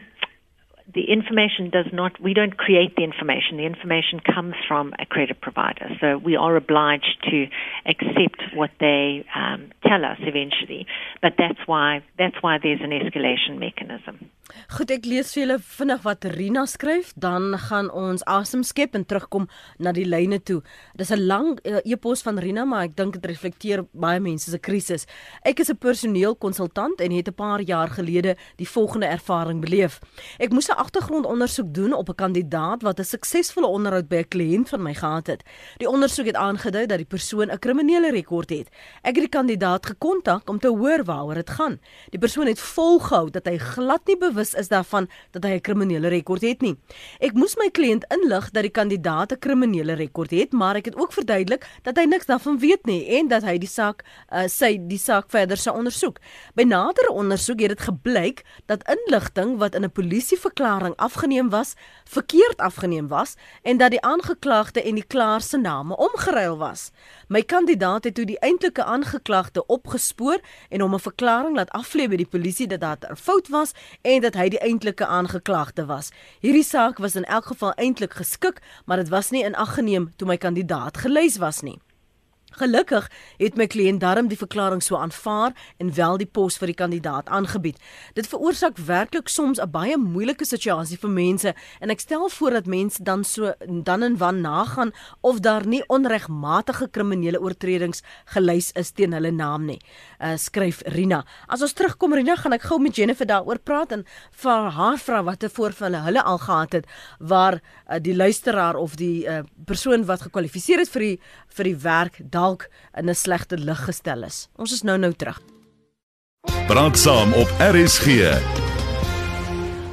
the information does not we don't create the information the information comes from a credit provider so we are obliged to accept what they um, tell us eventually but that's why that's why there's an escalation mechanism Goed, ek lees vir julle vinnig wat Rina skryf, dan gaan ons asem skep en terugkom na die lyne toe. Dis 'n lang uh, e-pos van Rina, maar ek dink dit reflekteer baie mense se krisis. Ek is 'n personeelkonsultant en het 'n paar jaar gelede die volgende ervaring beleef. Ek moes 'n agtergrondondersoek doen op 'n kandidaat wat 'n suksesvolle onderhoud by 'n kliënt van my gehad het. Die ondersoek het aangedui dat die persoon 'n kriminele rekord het. Ek het die kandidaat gekontak om te hoor waaroor dit gaan. Die persoon het volgehou dat hy glad nie bewus is daarvan dat hy 'n kriminele rekord het nie. Ek moes my kliënt inlig dat die kandidaat 'n kriminele rekord het, maar ek het ook verduidelik dat hy niks daarvan weet nie en dat hy die saak uh, sy die saak verder sou ondersoek. By nadere ondersoek het dit gebleik dat inligting wat in 'n polisieverklaring afgeneem was, verkeerd afgeneem was en dat die aangeklagde en die klaer se name omgeruil was. My kandidaat het toe die eintlike aangeklagde opgespoor en hom 'n verklaring laat aflê by die polisie dat daar 'n fout was en dat hy die eintlike aangeklagde was. Hierdie saak was in elk geval eintlik geskik, maar dit was nie in ag geneem toe my kandidaat gelys was nie. Gelukkig het my kliënt darm die verklaring so aanvaar en wel die pos vir die kandidaat aangebied. Dit veroorsaak werklik soms 'n baie moeilike situasie vir mense en ek stel voor dat mense dan so dan en wan nagaan of daar nie onregmatige kriminele oortredings gelys is teen hulle naam nie. Uh, skryf Rina. As ons terugkom Rina, gaan ek gou met Jennifer daaroor praat en vir haar vra watter voorvalle hulle al gehad het waar uh, die luisteraar of die uh, persoon wat gekwalifiseer het vir die vir die werk dalk in 'n slegte lig gestel is. Ons is nou nou terug. Praat saam op RSG.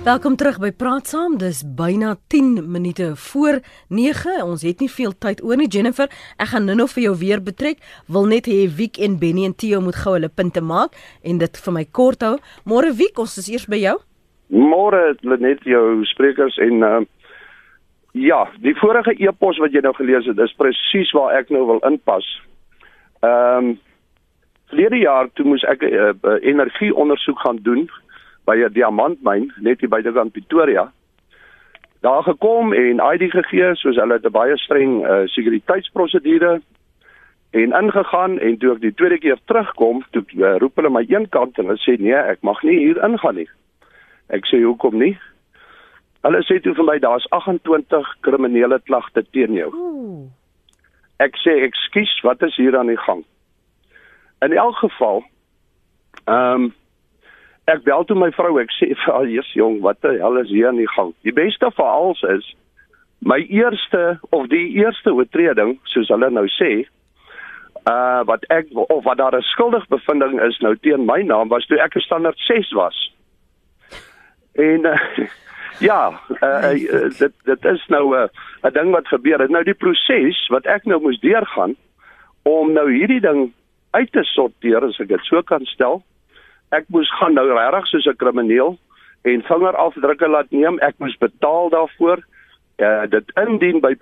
Welkom terug by Praat Saam. Dis byna 10 minute voor 9. Ons het nie veel tyd oor nie, Jennifer. Ek gaan nou-nou vir jou weer betrek. Wil net hê Wiek en Benny en Theo moet gou hulle punte maak en dit vir my kort hou. Môre Wiek, ons is eers by jou. Môre net jou sprekers en uh, ja, die vorige e-pos wat jy nou gelees het, is presies waar ek nou wil inpas. Ehm um, verlede jaar toe moes ek 'n uh, uh, energieondersoek gaan doen by 'n diamantmyn net hier buitekant Pretoria. Daar gekom en ID gegee soos hulle het 'n baie streng uh, sekuriteitsprosedure en ingegaan en toe ek die tweede keer terugkom, toe uh, roep hulle my een kant en hulle sê nee, ek mag nie hier ingaan nie. Ek sê hoekom nie? Hulle sê toe vir my daar's 28 kriminele klagte teen jou. Ek sê ekskuus, wat is hier aan die gang? In elk geval, ehm um, ek bel toe my vrou, ek sê vir haar, "Jesus jong, wat die hel is hier aan die gang?" Die beste van alles is my eerste of die eerste oortreding, soos hulle nou sê, uh wat ek of wat daar 'n skuldig bevinding is nou teen my naam was toe ek 'n standaard 6 was. En uh, ja, uh, uh, dit dit is nou 'n uh, 'n ding wat gebeur het. Nou die proses wat ek nou moes deurgaan om nou hierdie ding uit te sorteer as ek dit so kan stel. Ek moes gaan nou regtig soos 'n krimineel en vingerafdrukke laat neem. Ek moes betaal daarvoor. Uh dit indien by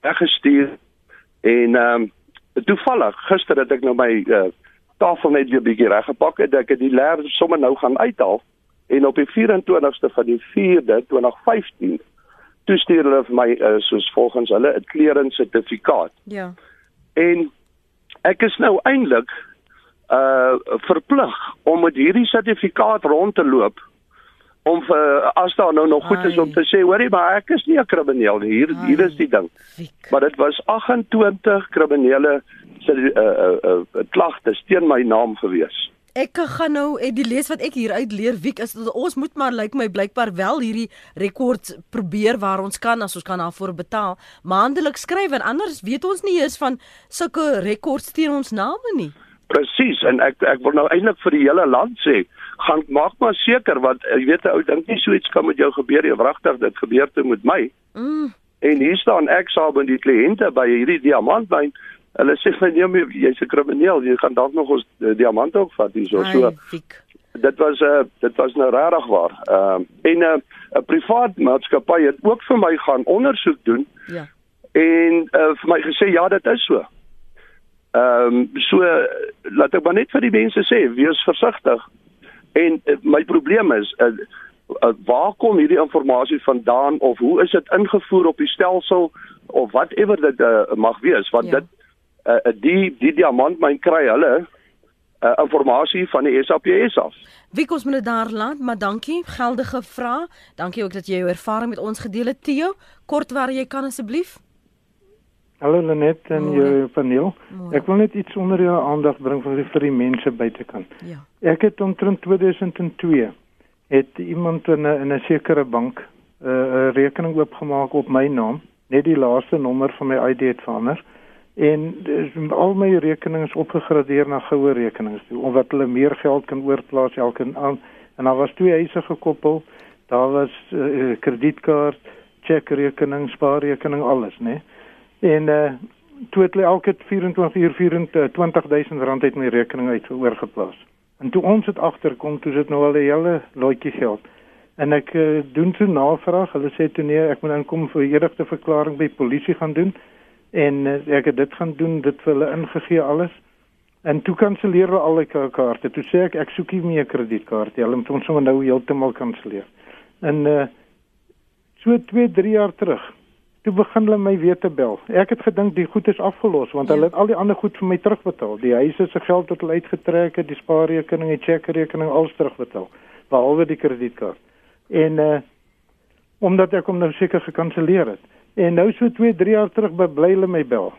weggestuur en ehm um, toevallig gister het ek nou my uh, tafel net weer bietjie reggepak en ek het die leer sommer nou gaan uithaal en op die 24ste van die 4de 2015 toe stuur hulle vir my uh, soos volgens hulle 'n clearance sertifikaat. Ja. En ek is nou eintlik uh verplig om met hierdie sertifikaat rond te loop om vir as daar nou nog goed is om te sê hoorie maar ek is nie 'n krimineel nie hier Ai, hier is die ding fiek. maar dit was 28 kriminele se uh, uh, uh, klagtes teen my naam gewees Ek gaan nou ek die lees wat ek hier uit leer wie is ons moet maar lyk like my blykbaar wel hierdie rekord probeer waar ons kan as ons kan daarvoor betaal maandeliks skryf en anders weet ons nie eens van sulke rekords teen ons name nie Presies en ek ek wil nou eintlik vir die hele land sê, gaan maak maar seker want jy weet 'n ou dink nie so iets kan met jou gebeur nie, wragtig dit gebeur te met my. Mm. En hier staan ek saam met die kliënte by hierdie diamantmyn. Hulle sê vir nee, my jy's 'n krimineel, jy gaan dalk nog ons uh, diamant ook vat hier so so. Dit was 'n uh, dit was nou regtig waar. Ehm uh, en 'n uh, 'n privaat maatskappy het ook vir my gaan ondersoek doen. Ja. En uh, vir my gesê ja, dit is so. Ehm um, so laat ek maar net vir die mense sê, wees versigtig. En uh, my probleem is uh, uh, waar kom hierdie inligting vandaan of hoe is dit ingevoer op die stelsel of whatever dit uh, mag wees want ja. dit uh, die die diamant myn kry hulle uh, inligting van die SAPS af. Wie kos moet daar laat, maar dankie, geldige vraag. Dankie ook dat jy jou ervaring met ons gedeel het, Theo. Kort waar jy kan asseblief. Hallo Lenet en Mooi. jou paneel. Mooi. Ek wil net iets onder jou aandag bring vir die vir die mense buitekant. Ja. Ek het omtrent 2002 het iemand in 'n in 'n sekere bank eh, 'n uh, rekening oopgemaak op my naam, net die laaste nommer van my ID het verander en dis, al my rekenings opgegradeer na goue rekenings toe omdat hulle meer geld kan oorplaas elke aan en daar was twee eise gekoppel. Daar was uh, kredietkaart, chequerekening, spaarrekening, alles? Nee? En uh toe het hulle elke 24 uur 24000 rand uit my rekening uit oorgeplaas. En toe ons dit agterkom, toe sit nou al 'n hele lotjie geld. En ek uh, doen toe navraag. Hulle sê toe nee, ek moet inkom vir eerigte verklaring by polisie gaan doen. En uh, ek het dit gaan doen, dit vir hulle ingegee alles. En toe kanselleer hulle al die kaarte. Toe sê ek ek soek nie meer 'n kredietkaart nie. Hulle moet ons sommer nou heeltemal kanselleer. En uh so 2, 3 jaar terug toe begin hulle my weer te bel. Ek het gedink die goed is afgelos want ja. hulle het al die ander goed vir my terugbetaal. Die huise se geld wat hulle uitgetrek het, die spaarrekening, die chequerekening alles terugbetaal, behalwe die kredietkaart. En uh omdat ek hom nou seker gekanselleer het. En nou so 2, 3 jaar terug bly hulle my bel.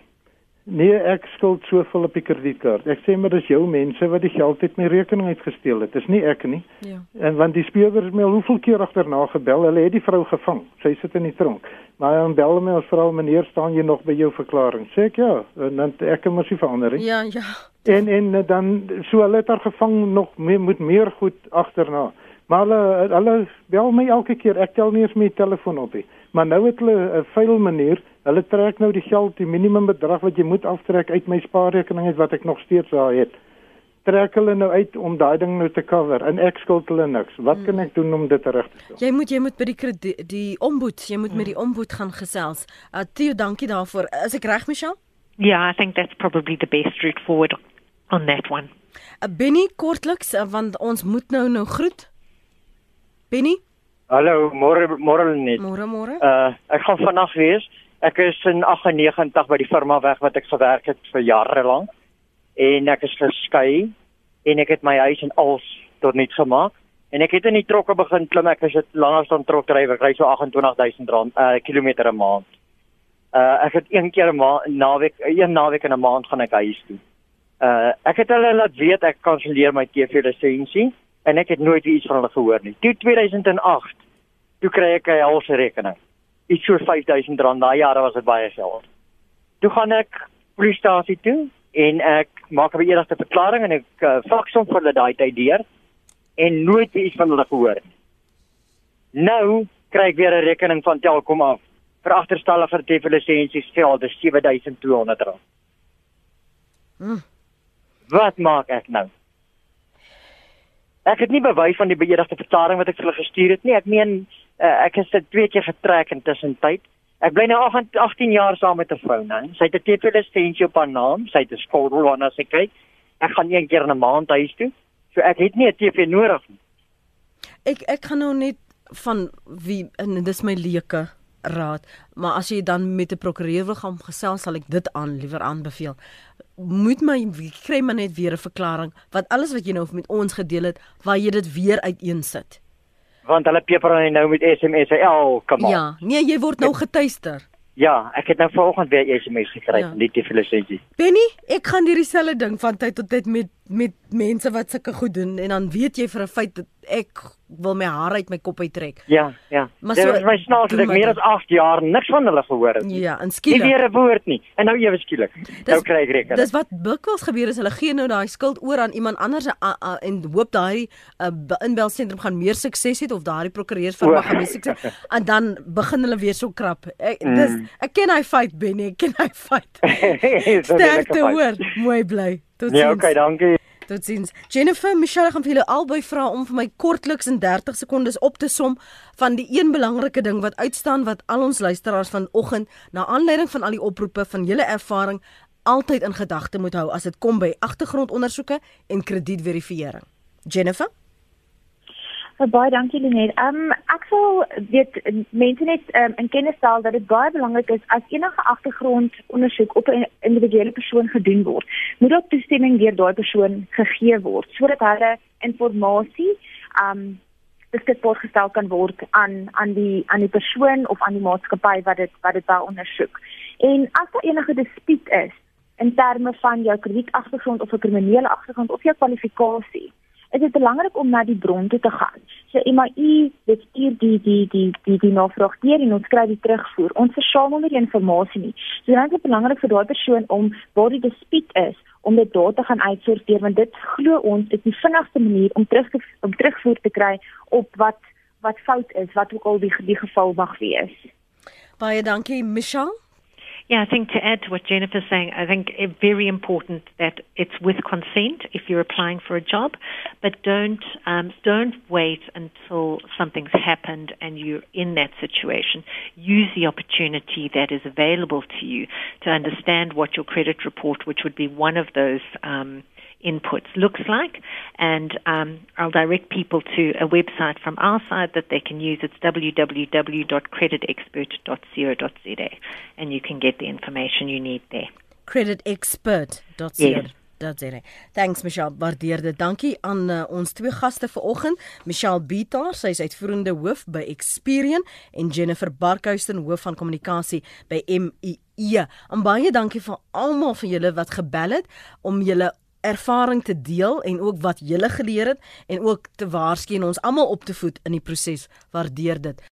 Nee, ek skuld soveel op die kredietkaart. Ek sê maar dis jou mense wat die geld uit my rekening uitgesteel het. Dis nie ek nie. Ja. En want die speurder het my al hoeveel keer agterna gebel. Hulle het die vrou gevang. Sy sit in die tronk. Maar dan bel hulle my as vrou, meneer, staan jy nog by jou verklaring? Sê ek ja. En dan ek moet sy verander. Ja, ja. En en dan so hulle het haar gevang nog meer, moet meer goed agterna. Maar hulle hulle bel my elke keer. Ek tel nie eens my telefoon op nie. Maar nou het hulle 'n vuil manier Hulle trek nou die geld, die minimum bedrag wat jy moet aftrek uit my spaarrekening is wat ek nog steeds daar het. Trek hulle nou uit om daai ding nou te cover en ek skuld hulle niks. Wat hmm. kan ek doen om dit reg te stel? Jy moet jy moet by die die, die omboed, jy moet hmm. met die omboed gaan gesels. Uh Theo, dankie daarvoor. Is ek reg, Michelle? Yeah, I think that's probably the best route forward on that one. Uh, Benny kortliks uh, want ons moet nou nou groet. Benny? Hallo, môre môre net. Môre môre. Uh ek gaan vandag wees. Ek is in 98 by die firma weg wat ek gewerk het vir jare lank. En ek is geskei en ek het my huis en als tot niks gemaak. En ek het in die trokke begin klim. Ek is 'n langafstand trokdrywer. Ek ry so 28000 rand uh kilometer 'n maand. Uh ek het een keer 'n maand naweek een naweek in 'n maand gaan ek huis toe. Uh ek het hulle laat weet ek kanselleer my TV lisensie en ek het nooit iets van hulle gehoor nie. Toe 2008 toe kry ek 'n helse rekening. Iets so R5000. Daai jare was dit baie geld. Toe gaan ek polisiestasie toe en ek maak 'n beëdigde verklaring en ek uh, faks hom vir hulle daai tyd deur en nooit iets van hulle gehoor nie. Nou kry ek weer 'n rekening van Telkom af vir agterstallige TV-lisensies geld, dis R7200. Hmm. Wat maak ek nou? Ek het nie bewys van die beëdigde verklaring wat ek vir hulle gestuur het nie. Ek meen uh, ek is dit twee keer getrek intussen tyd. Ek bly nou 18 jaar saam met 'n vrou nou. Sy het 'n TV-lisensie op haar naam. Sy het 'n skoolrol waarna sy kyk. Ek gaan een keer in 'n maand huis toe. So ek het nie 'n TV nodig nie. Ek ek gaan nou net van wie en dis my leuke raad, maar as jy dan met 'n prokureur wil gaan gesels, sal ek dit aan liewer aanbeveel. Moet my kry maar net weer 'n verklaring wat alles wat jy nou met ons gedeel het, waar jy dit weer uiteensit. Want hulle peper nou met SMS elke maand. Ja, nee, jy word nou getuister. Ja, ek het nou vanoggend weer SMS gekry Ja. van die TV-lisensie. Penny, ek gaan hierdie selfde ding van tyd tot tyd met met mense wat sulke goed doen en dan weet jy vir 'n feit dat ek wil my hare uit my kop uittrek. Ja, ja. Maar Dit so- was my snaaks dat ek meer as 8 jaar niks van hulle gehoor het. nie. Ja, en Nie skielik. weer 'n woord nie. En nou ewe skielik. Nou kry ek rekening. Dis wat dikwels gebeur is hulle gee nou daai skuld oor aan iemand anders a- a- en hoop daai uh, inbelsentrum gaan meer sukses hê of daai prokureursfirma gaan meer sukses en dan begin hulle weer so krap. Ek Mm. dis ek ken hy fight Benny, ek ken hy fight. Sterkte hoor. Mooi bly. Totsiens. Ja, okay, dankie. Totsiens. Jennifer, Michelle gaan vir julle albei vra om vir my kortliks in 30 sekondes op te som van die een belangrike ding wat uitstaan wat al ons luisteraars vanoggend na aanleiding van al die oproepe van julle ervaring altyd in gedagte moet hou as dit kom by agtergrondondersoeke en kredietverifisering. Jennifer? Baie dankie Lenet. Um ek sal weet mense net um, in kennis stel dat dit baie belangrik is as enige agtergrondondersoek op 'n individuele persoon gedoen word, moet daar toestemming deur daai persoon gegee word sodat hulle inligting um beskikbaar gestel kan word aan aan die aan die persoon of aan die maatskappy wat dit wat dit wou ondersoek. En as daar enige dispuut is in terme van jou kredietagtergrond of 'n kriminele agtergrond of jou kwalifikasie, is dit belangrik om na die bron toe te gaan. So MAI dit stuur die die die die die navraag deur en ons kry die terugvoer. Ons versamel nie die inligting nie. So dan is dit belangrik vir daai persoon om waar die dispuut is om dit daar te gaan uitsorteer want dit glo ons is die vinnigste manier om terug te, om terugvoer te kry op wat wat fout is, wat ook al die die geval mag wees. Baie dankie, Michelle. Yeah, I think to add to what Jennifer's saying, I think it's very important that it's with consent if you're applying for a job, but don't um, don't wait until something's happened and you're in that situation. Use the opportunity that is available to you to understand what your credit report, which would be one of those. Um, inputs looks like and um, I'll direct people to a website from our side that they can use. It's www.creditexpert.co.za and you can get the information you need there. creditexpert.co.za. Yes. Dat's Thanks Michelle, waardeer dit. Dankie aan uh, ons twee gaste vanoggend, Michelle Bitaar, sy is uitvoerende hoof by Experian en Jennifer Barkhuizen, hoof van kommunikasie by MIE. En baie dankie vir almal van julle wat gebel het om julle ervaring te deel en ook wat julle geleer het en ook te waarsku en ons almal op te voed in die proses. Waardeer dit.